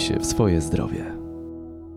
się w swoje zdrowie.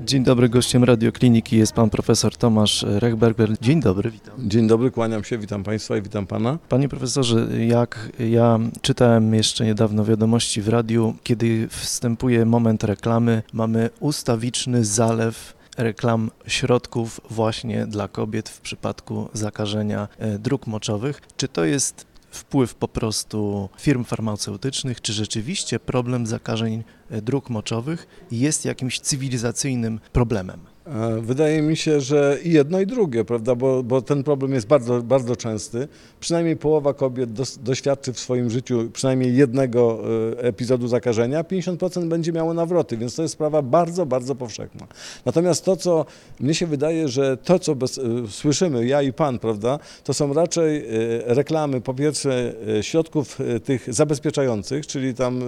Dzień dobry, gościem radiokliniki jest pan profesor Tomasz Rechberger. Dzień dobry, witam. Dzień dobry, kłaniam się, witam państwa i witam pana. Panie profesorze, jak ja czytałem jeszcze niedawno wiadomości w radiu, kiedy wstępuje moment reklamy, mamy ustawiczny zalew reklam środków właśnie dla kobiet w przypadku zakażenia e, dróg moczowych. Czy to jest wpływ po prostu firm farmaceutycznych, czy rzeczywiście problem zakażeń e, dróg moczowych jest jakimś cywilizacyjnym problemem? E, wydaje mi się, że i jedno i drugie, prawda, bo, bo ten problem jest bardzo, bardzo częsty. Przynajmniej połowa kobiet dos, doświadczy w swoim życiu przynajmniej jednego e, epizodu zakażenia, 50% będzie miało nawroty, więc to jest sprawa bardzo, bardzo powszechna. Natomiast to, co mnie się wydaje, że to, co bez, e, słyszymy, ja i pan, prawda, to są raczej reklamy, po pierwsze środków tych zabezpieczających, czyli tam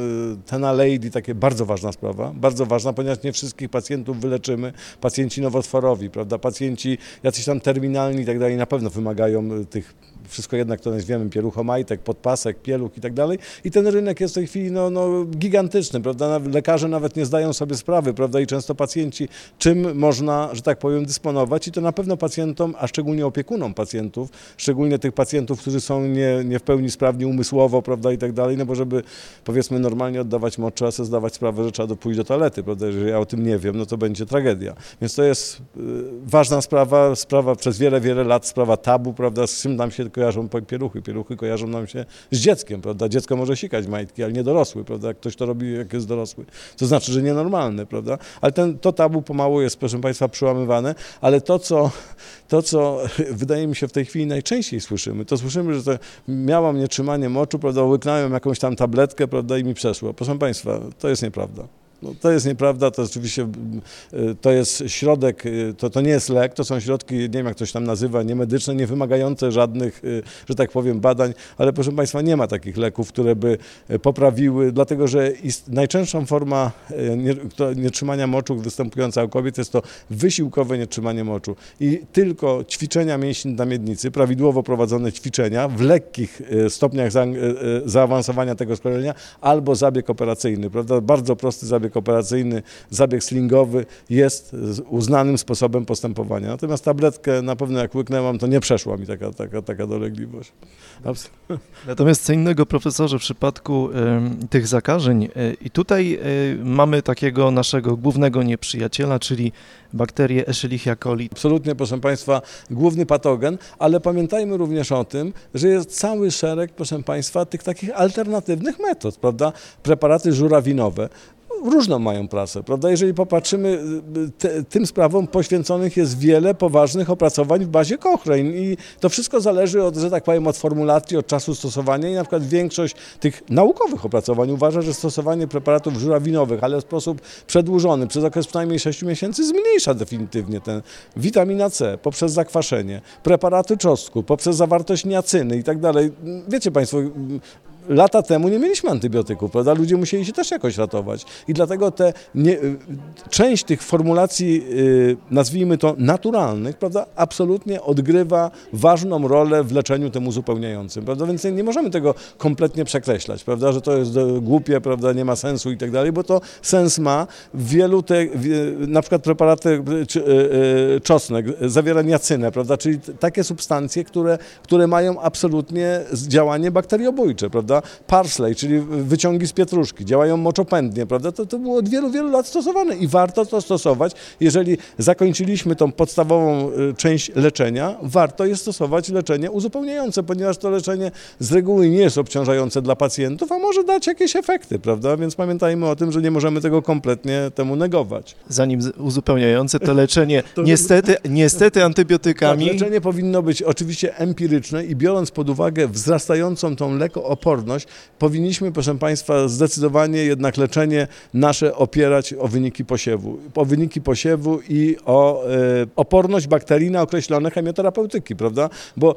Tena Lady, takie bardzo ważna sprawa, bardzo ważna, ponieważ nie wszystkich pacjentów wyleczymy. Pacjenci pacjenci nowotworowi, prawda, pacjenci jacyś tam terminalni i tak dalej na pewno wymagają y, tych wszystko jednak to nazwiemy pieluchomajtek, podpasek, pieluch i tak dalej. I ten rynek jest w tej chwili no, no, gigantyczny, prawda? Lekarze nawet nie zdają sobie sprawy, prawda? I często pacjenci, czym można, że tak powiem, dysponować i to na pewno pacjentom, a szczególnie opiekunom pacjentów, szczególnie tych pacjentów, którzy są nie, nie w pełni sprawni umysłowo, prawda? I tak dalej, no bo żeby powiedzmy normalnie oddawać moc, trzeba sobie zdawać sprawę, że trzeba pójść do toalety, prawda? Jeżeli ja o tym nie wiem, no to będzie tragedia. Więc to jest y, ważna sprawa, sprawa przez wiele, wiele lat, sprawa tabu, prawda? Z czym nam się kojarzą pieluchy. Pieluchy kojarzą nam się z dzieckiem, prawda? Dziecko może sikać majtki, ale nie dorosły, prawda? Jak ktoś to robi, jak jest dorosły. To znaczy, że nienormalny, prawda? Ale ten, to tabu pomału jest, proszę Państwa, przełamywane, ale to co, to, co wydaje mi się w tej chwili najczęściej słyszymy, to słyszymy, że to miałam nietrzymanie moczu, prawda? Łyknąłem jakąś tam tabletkę, prawda? I mi przeszło. Proszę Państwa, to jest nieprawda. No, to jest nieprawda, to oczywiście y, to jest środek, y, to, to nie jest lek, to są środki, nie wiem jak ktoś tam nazywa, niemedyczne, nie wymagające żadnych, y, że tak powiem, badań, ale proszę Państwa, nie ma takich leków, które by poprawiły, dlatego że najczęstszą forma nietrzymania moczu występująca u kobiet jest to wysiłkowe nietrzymanie moczu. I tylko ćwiczenia mięśni na miednicy, prawidłowo prowadzone ćwiczenia w lekkich stopniach zaawansowania tego skolenia albo zabieg operacyjny, prawda, bardzo prosty zabieg zabieg operacyjny, zabieg slingowy jest uznanym sposobem postępowania. Natomiast tabletkę na pewno jak łyknęłam, to nie przeszła mi taka, taka, taka dolegliwość. Natomiast co innego, profesorze, w przypadku y, tych zakażeń y, i tutaj y, mamy takiego naszego głównego nieprzyjaciela, czyli bakterię Escherichia coli. Absolutnie, proszę Państwa, główny patogen, ale pamiętajmy również o tym, że jest cały szereg, proszę Państwa, tych takich alternatywnych metod, prawda? Preparaty żurawinowe, różną mają prasę, prawda? Jeżeli popatrzymy, y, te, tym sprawom poświęconych jest wiele poważnych opracowań w bazie Cochrane i to wszystko zależy od, że tak powiem, od formulacji, od czasu stosowania i na przykład większość tych naukowych opracowań uważa, że stosowanie preparatów żurawinowych, ale w sposób przedłużony, przez okres przynajmniej 6 miesięcy zmniejsza definitywnie ten witamina C poprzez zakwaszenie, preparaty czosnku, poprzez zawartość niacyny i tak dalej. Wiecie Państwo, lata temu nie mieliśmy antybiotyków, prawda? Ludzie musieli się też jakoś ratować. I dlatego te nie, y, część tych formulacji, y, nazwijmy to naturalnych, prawda, absolutnie odgrywa ważną rolę w leczeniu tym uzupełniającym, prawda? Więc nie możemy tego kompletnie przekreślać, prawda, że to jest głupie, prawda, nie ma sensu i tak dalej, bo to sens ma. Wielu te, na przykład preparaty y, czosnek zawiera niacynę, prawda, czyli takie substancje, które, które mają absolutnie działanie bakteriobójcze, prawda? Prawda? Parsley, czyli wyciągi z pietruszki, działają moczopędnie, prawda? To, to było od wielu, wielu lat stosowane i warto to stosować. Jeżeli zakończyliśmy tą podstawową y, część leczenia, warto jest stosować leczenie uzupełniające, ponieważ to leczenie z reguły nie jest obciążające dla pacjentów, a może dać jakieś efekty, prawda? Więc pamiętajmy o tym, że nie możemy tego kompletnie temu negować. Zanim uzupełniające to leczenie, to niestety, niestety antybiotykami. Tak, leczenie powinno być oczywiście empiryczne i biorąc pod uwagę wzrastającą tą lekooporność, powinniśmy, proszę Państwa, zdecydowanie jednak leczenie nasze opierać o wyniki posiewu. O wyniki posiewu i o e, oporność bakterii na określone chemioterapeutyki, prawda? Bo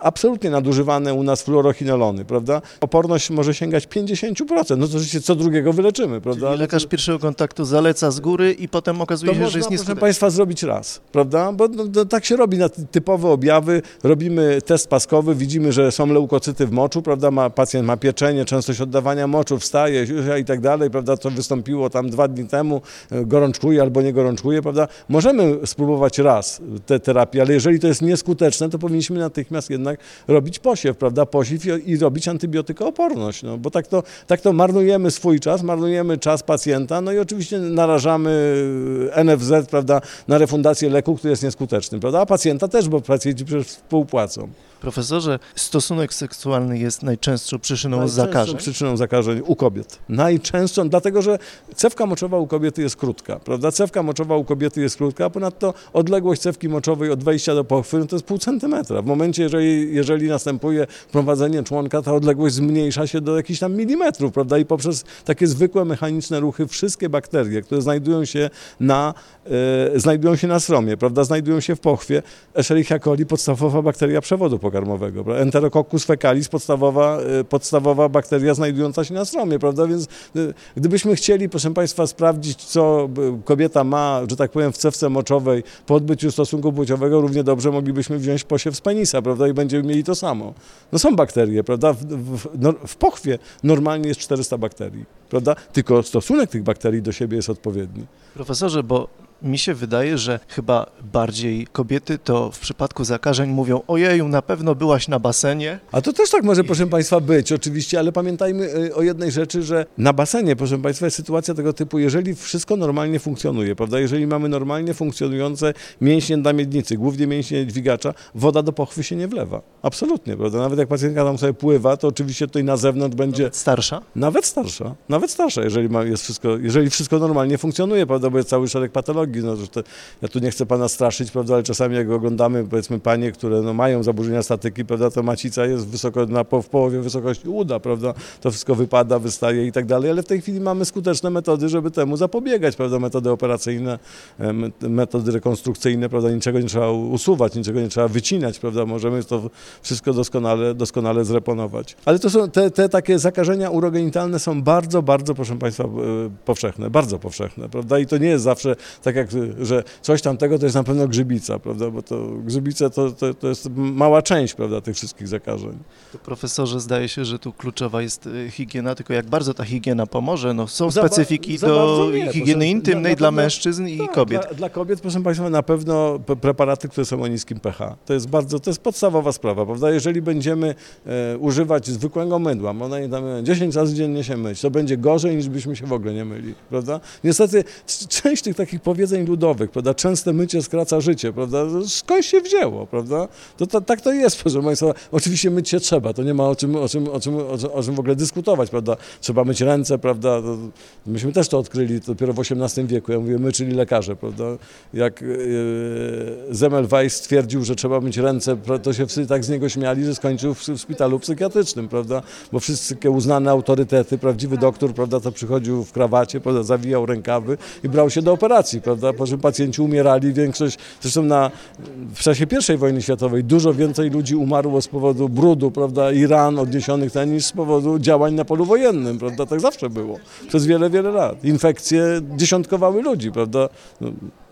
absolutnie nadużywane u nas fluorochinolony, prawda? Oporność może sięgać 50%, no to oczywiście co drugiego wyleczymy, prawda? Czyli lekarz pierwszego kontaktu zaleca z góry i potem okazuje to się, można, że jest nieskuteczny. proszę Państwa, zrobić raz, prawda? Bo no, no, tak się robi na typowe objawy, robimy test paskowy, widzimy, że są leukocyty w moczu, prawda? Ma, pacjent ma ma pieczenie, częstość oddawania moczu, wstaje i tak dalej, prawda, co wystąpiło tam dwa dni temu, e, gorączkuje albo nie gorączkuje, prawda, możemy spróbować raz tę terapię, ale jeżeli to jest nieskuteczne, to powinniśmy natychmiast jednak robić posiew, prawda, posiew i, i robić antybiotykooporność, no, bo tak to, tak to marnujemy swój czas, marnujemy czas pacjenta, no i oczywiście narażamy NFZ, prawda, na refundację leku, który jest nieskuteczny, prawda, a pacjenta też, bo pacjenci przecież współpłacą. Profesorze, stosunek seksualny jest najczęstszą przyczyną Najczęstszą zakażeń. przyczyną zakażeń u kobiet. Najczęstszą, dlatego że cewka moczowa u kobiety jest krótka, prawda? Cewka moczowa u kobiety jest krótka, a ponadto odległość cewki moczowej od wejścia do pochwy no to jest pół centymetra. W momencie, jeżeli, jeżeli następuje prowadzenie członka, ta odległość zmniejsza się do jakichś tam milimetrów, prawda? I poprzez takie zwykłe mechaniczne ruchy wszystkie bakterie, które znajdują się na, e, znajdują się na sromie, prawda? Znajdują się w pochwie. Escherichia coli, podstawowa bakteria przewodu pokarmowego. prawda? Enterococcus fecalis, podstawowa, e, podstawowa bakteria znajdująca się na sromie, prawda? Więc e, gdybyśmy chcieli, proszę Państwa, sprawdzić, co e, kobieta ma, że tak powiem, w cewce moczowej po odbyciu stosunku płciowego, równie dobrze moglibyśmy wziąć posiew z penisa, prawda? I będziemy mieli to samo. No są bakterie, prawda? W, w, no, w pochwie normalnie jest 400 bakterii, prawda? Tylko stosunek tych bakterii do siebie jest odpowiedni. Profesorze, bo mi się wydaje, że chyba bardziej kobiety to w przypadku zakażeń mówią ojeju, na pewno byłaś na basenie. A to też tak może, proszę Państwa, być oczywiście, ale pamiętajmy y, o jednej rzeczy, że na basenie, proszę Państwa, jest sytuacja tego typu, jeżeli wszystko normalnie funkcjonuje, prawda, jeżeli mamy normalnie funkcjonujące mięśnie na miednicy, głównie mięśnie dźwigacza, woda do pochwy się nie wlewa. Absolutnie, prawda, nawet jak pacjentka tam sobie pływa, to oczywiście tutaj na zewnątrz będzie Starsza? nawet starsza, nawet starsza, jeżeli, ma, jest wszystko, jeżeli wszystko normalnie funkcjonuje, prawda, bo jest cały szereg patologii. No, że te, ja tu nie chcę pana straszyć, prawda, ale czasami jak oglądamy, powiedzmy, panie, które no, mają zaburzenia statyki, prawda, to macica jest wysoko, na, w połowie wysokości uda, prawda, to wszystko wypada, wystaje i tak dalej, ale w tej chwili mamy skuteczne metody, żeby temu zapobiegać, prawda, metody operacyjne, metody rekonstrukcyjne, prawda, niczego nie trzeba usuwać, niczego nie trzeba wycinać, prawda, możemy to wszystko doskonale, doskonale zreponować. Ale to są te, te takie zakażenia urogenitalne są bardzo, bardzo, proszę Państwa, e, powszechne, bardzo powszechne, prawda? I to nie jest zawsze tak jak, e, że coś tamtego to jest na pewno grzybica, prawda? Bo to grzybice to, to, to jest mała część, prawda, tych wszystkich zakażeń. To profesorze, zdaje się, że tu kluczowa jest y, higiena, tylko jak bardzo ta higiena pomoże? No, są specyfiki za do nie, higieny proszę. intymnej Na- dla pewno- mężczyzn i Tak, kobiet. Dla, dla kobiet, proszę Państwa, na pewno preparaty, które są o niskim pH. To jest bardzo, to jest podstawowa sprawa, prawda? Jeżeli będziemy e, używać zwykłego mydła, można je tam 10 razy dziennie się myć, to będzie gorzej niż byśmy się w ogóle nie myli, prawda? Niestety część tych takich powiedzeń ludowych, prawda? Częste mycie skraca życie, prawda? Skąd się wzięło, prawda? To, to, tak to jest, proszę Państwa. Oczywiście myć się trzeba, to nie ma o czym, o czym, o czym, o czym, w ogóle dyskutować, prawda? Trzeba myć ręce, prawda? Myśmy też to odkryli dopiero w XVIII wieku. Ja mówię, my, czyli lekarze, prawda? Jak e, Semmelweis stwierdził, że trzeba myć ręce, to się wszyscy tak z niego śmiali, że skończył w, w szpitalu psychiatrycznym, prawda? Bo wszystkie uznane autorytety, prawdziwy doktor, prawda, to przychodził w krawacie, prawda, zawijał rękawy i brał się do operacji, prawda? Po czym pacjenci umierali, większość, zresztą na, w czasie I wojny światowej dużo więcej ludzi umarło z powodu brudu, prawda, i ran odniesionych ten niż z powodu działań na polu wojennym, prawda? Tak zawsze było. Przez wiele, wiele lat. Infekcje dziesiątkowały ludzi, prawda? No,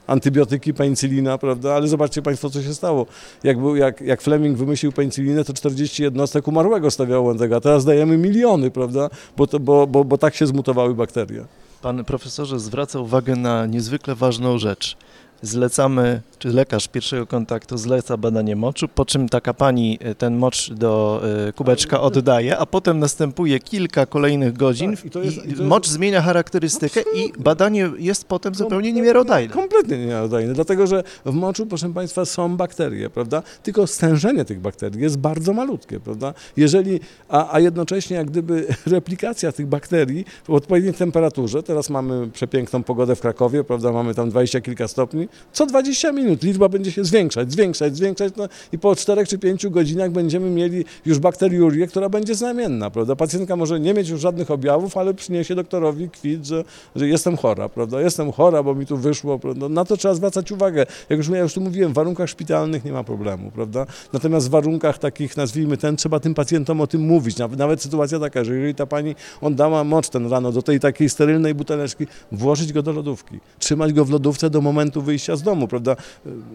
antybiotyki, penicylina, prawda? Ale zobaczcie Państwo, co się stało. Jak, był, jak, jak Fleming wymyślił penicylinę, to 40 jednostek umarłego stawiało tego, a teraz dajemy miliony, prawda? Bo, to, bo, bo, bo tak się zmutowały bakterie. Pan profesorze zwraca uwagę na niezwykle ważną rzecz. Zlecamy, czy lekarz pierwszego kontaktu zleca badanie moczu, po czym taka pani y, ten mocz do y, kubeczka oddaje, a potem następuje kilka kolejnych godzin Tak, i to jest- i i to jest- mocz zmienia charakterystykę i badanie jest potem zupełnie niemiarodajne. Kompletnie niemiarodajne, dlatego że w moczu, proszę Państwa, są bakterie, prawda? Tylko stężenie tych bakterii jest bardzo malutkie, prawda? Jeżeli, a, a jednocześnie jak gdyby replikacja tych bakterii w odpowiedniej temperaturze, teraz mamy przepiękną pogodę w Krakowie, prawda? Mamy tam 20 kilka stopni, co 20 minut liczba będzie się zwiększać, zwiększać, zwiększać no, i po 4 czy 5 godzinach będziemy mieli już bakteriurię, która będzie znamienna, prawda? Pacjentka może nie mieć już żadnych objawów, ale przyniesie doktorowi kwit, że, że jestem chora, prawda? Jestem chora, bo mi tu wyszło, prawda? Na to trzeba zwracać uwagę. Jak już, ja już tu mówiłem, w warunkach szpitalnych nie ma problemu, prawda? Natomiast w warunkach takich, nazwijmy ten, trzeba tym pacjentom o tym mówić. Nawet, nawet sytuacja taka, że jeżeli ta pani oddała mocz ten rano do tej takiej sterylnej buteleczki, włożyć go do lodówki, trzymać go w lodówce do momentu wyjścia wyjścia z domu, prawda?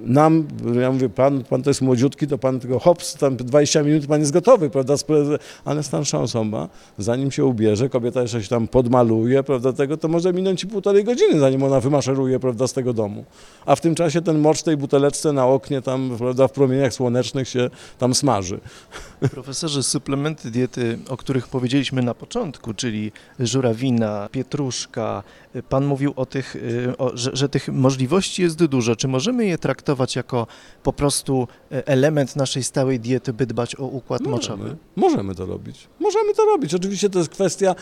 Nam, ja mówię, pan, pan to jest młodziutki, to pan tylko hops, tam 20 minut pan jest gotowy, prawda? Ale starsza osoba, zanim się ubierze, kobieta jeszcze się tam podmaluje, prawda, tego, to może minąć i półtorej godziny, zanim ona wymaszeruje, prawda, z tego domu. A w tym czasie ten mocz tej buteleczce na oknie tam, prawda, w promieniach słonecznych się tam smaży. Profesorze, suplementy diety, o których powiedzieliśmy na początku, czyli żurawina, pietruszka, pan mówił o tych, y, o, że, że tych możliwości jest dużo. Czy możemy je traktować jako po prostu e, element naszej stałej diety, by dbać o układ możemy, moczowy? Możemy to robić. Możemy to robić. Oczywiście to jest kwestia,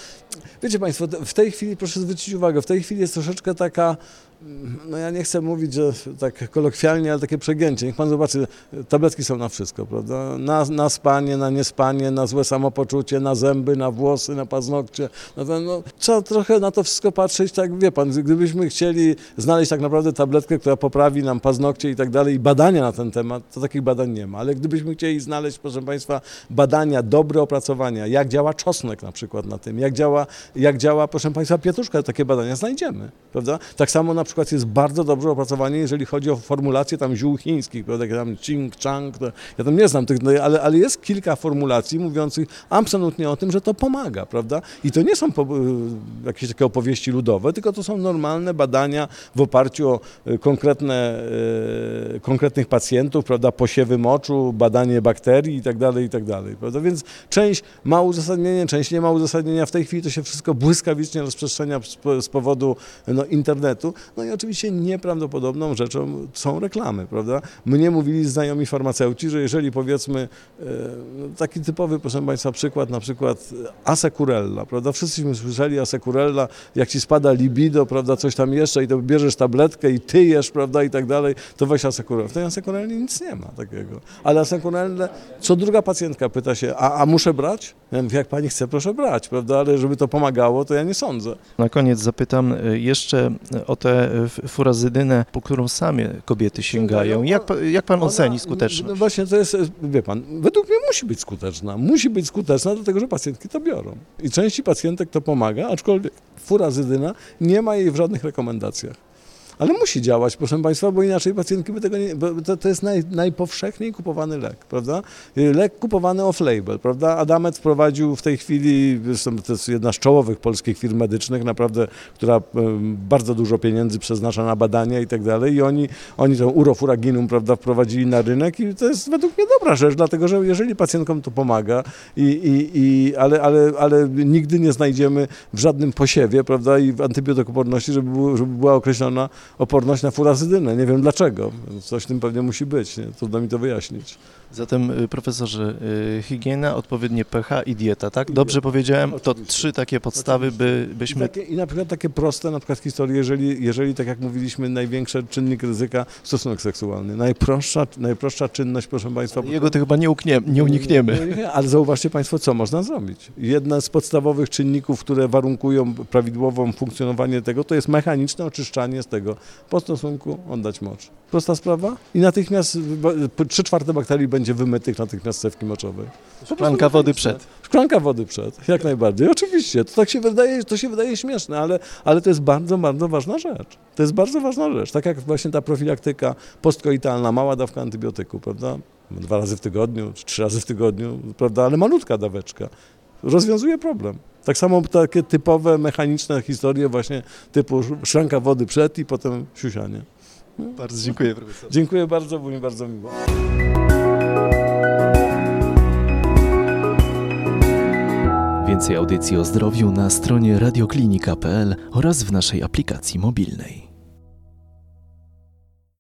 wiecie Państwo, w tej chwili, proszę zwrócić uwagę, w tej chwili jest troszeczkę taka no ja nie chcę mówić, że tak kolokwialnie, ale takie przegięcie. Niech pan zobaczy, tabletki są na wszystko, prawda? Na, na spanie, na niespanie, na złe samopoczucie, na zęby, na włosy, na paznokcie. No no, trzeba trochę na to wszystko patrzeć, tak wie pan, gdybyśmy chcieli znaleźć tak naprawdę tabletkę, która poprawi nam paznokcie i tak dalej i badania na ten temat, to takich badań nie ma. Ale gdybyśmy chcieli znaleźć, proszę państwa, badania, dobre opracowania, jak działa czosnek na przykład na tym, jak działa, jak działa proszę państwa, pietruszka, takie badania znajdziemy, prawda? Tak samo na przykład przykład jest bardzo dobrze opracowanie, jeżeli chodzi o formulację tam ziół chińskich, prawda, jak tam ching, chang, to, ja tam nie znam tych, no, ale, ale jest kilka formulacji mówiących absolutnie o tym, że to pomaga, prawda? I to nie są po, y, jakieś takie opowieści ludowe, tylko to są normalne badania w oparciu o y, konkretne, e, konkretnych pacjentów, prawda, posiewy moczu, badanie bakterii i tak dalej, i tak dalej, prawda? Więc część ma uzasadnienie, część nie ma uzasadnienia. W tej chwili to się wszystko błyskawicznie rozprzestrzenia z powodu no, internetu. No no i oczywiście nieprawdopodobną rzeczą są reklamy, prawda? Mnie mówili znajomi farmaceuci, że jeżeli powiedzmy e, no taki typowy, proszę Państwa, przykład, na przykład asekurella, prawda? Wszyscyśmy słyszeli asekurella, jak Ci spada libido, prawda, coś tam jeszcze i to bierzesz tabletkę i tyjesz, prawda, i tak dalej, to weź asekurell. W tej asekurelli nic nie ma takiego. Ale asekurelle, co druga pacjentka pyta się, a, a muszę brać? Ja mówię, jak Pani chce, proszę brać, prawda, ale żeby to pomagało, to ja nie sądzę. Na koniec zapytam e, jeszcze o te furazydynę, po którą same kobiety sięgają. Jak, jak pan oceni skuteczność? No właśnie to jest, wie pan, według mnie musi być skuteczna. Musi być skuteczna, dlatego że pacjentki to biorą. I części pacjentek to pomaga, aczkolwiek furazydyna nie ma jej w żadnych rekomendacjach. Ale musi działać, proszę Państwa, bo inaczej pacjentki by tego nie... to, to jest naj, najpowszechniej kupowany lek, prawda? Lek kupowany off-label, prawda? Adamet wprowadził w tej chwili, to jest jedna z czołowych polskich firm medycznych, naprawdę, która bardzo dużo pieniędzy przeznacza na badania i tak dalej i oni, oni tą urofuraginum, prawda, wprowadzili na rynek i to jest według mnie dobra rzecz, dlatego, że jeżeli pacjentkom to pomaga i, i, i ale, ale, ale nigdy nie znajdziemy w żadnym posiewie, prawda, i w antybiotykoporności, żeby, żeby była określona oporność na furazydynę. Nie wiem dlaczego. Coś w tym pewnie musi być. Nie? Trudno mi to wyjaśnić. Zatem y, profesorze, y, higiena, odpowiednie pH i dieta, tak? Dobrze powiedziałem? To trzy takie podstawy, by, byśmy... I, takie, I na przykład takie proste na przykład historie, jeżeli, jeżeli tak jak mówiliśmy, największy czynnik ryzyka stosunek seksualny. Najprostsza, najprostsza czynność, proszę Państwa... Jego to chyba nie, uknie, nie unikniemy. Ale zauważcie Państwo, co można zrobić. Jedna z podstawowych czynników, które warunkują prawidłową funkcjonowanie tego, to jest mechaniczne oczyszczanie z tego po stosunku oddać mocz. Prosta sprawa i natychmiast trzy czwarte bakterii będzie wymytych natychmiast cewki moczowej. Szklanka wody przed. Szklanka wody przed, jak najbardziej. Oczywiście, to tak się wydaje, to się wydaje śmieszne, ale, ale to jest bardzo, bardzo ważna rzecz. To jest bardzo ważna rzecz. Tak jak właśnie ta profilaktyka postkoitalna, mała dawka antybiotyku, prawda? Dwa razy w tygodniu, trzy razy w tygodniu, prawda? Ale malutka daweczka rozwiązuje problem. Tak samo takie typowe, mechaniczne historie właśnie typu szranka wody przed i potem siusianie. Bardzo dziękuję profesor. Dziękuję bardzo, było mi bardzo miło. Więcej audycji o zdrowiu na stronie radioklinika.pl oraz w naszej aplikacji mobilnej.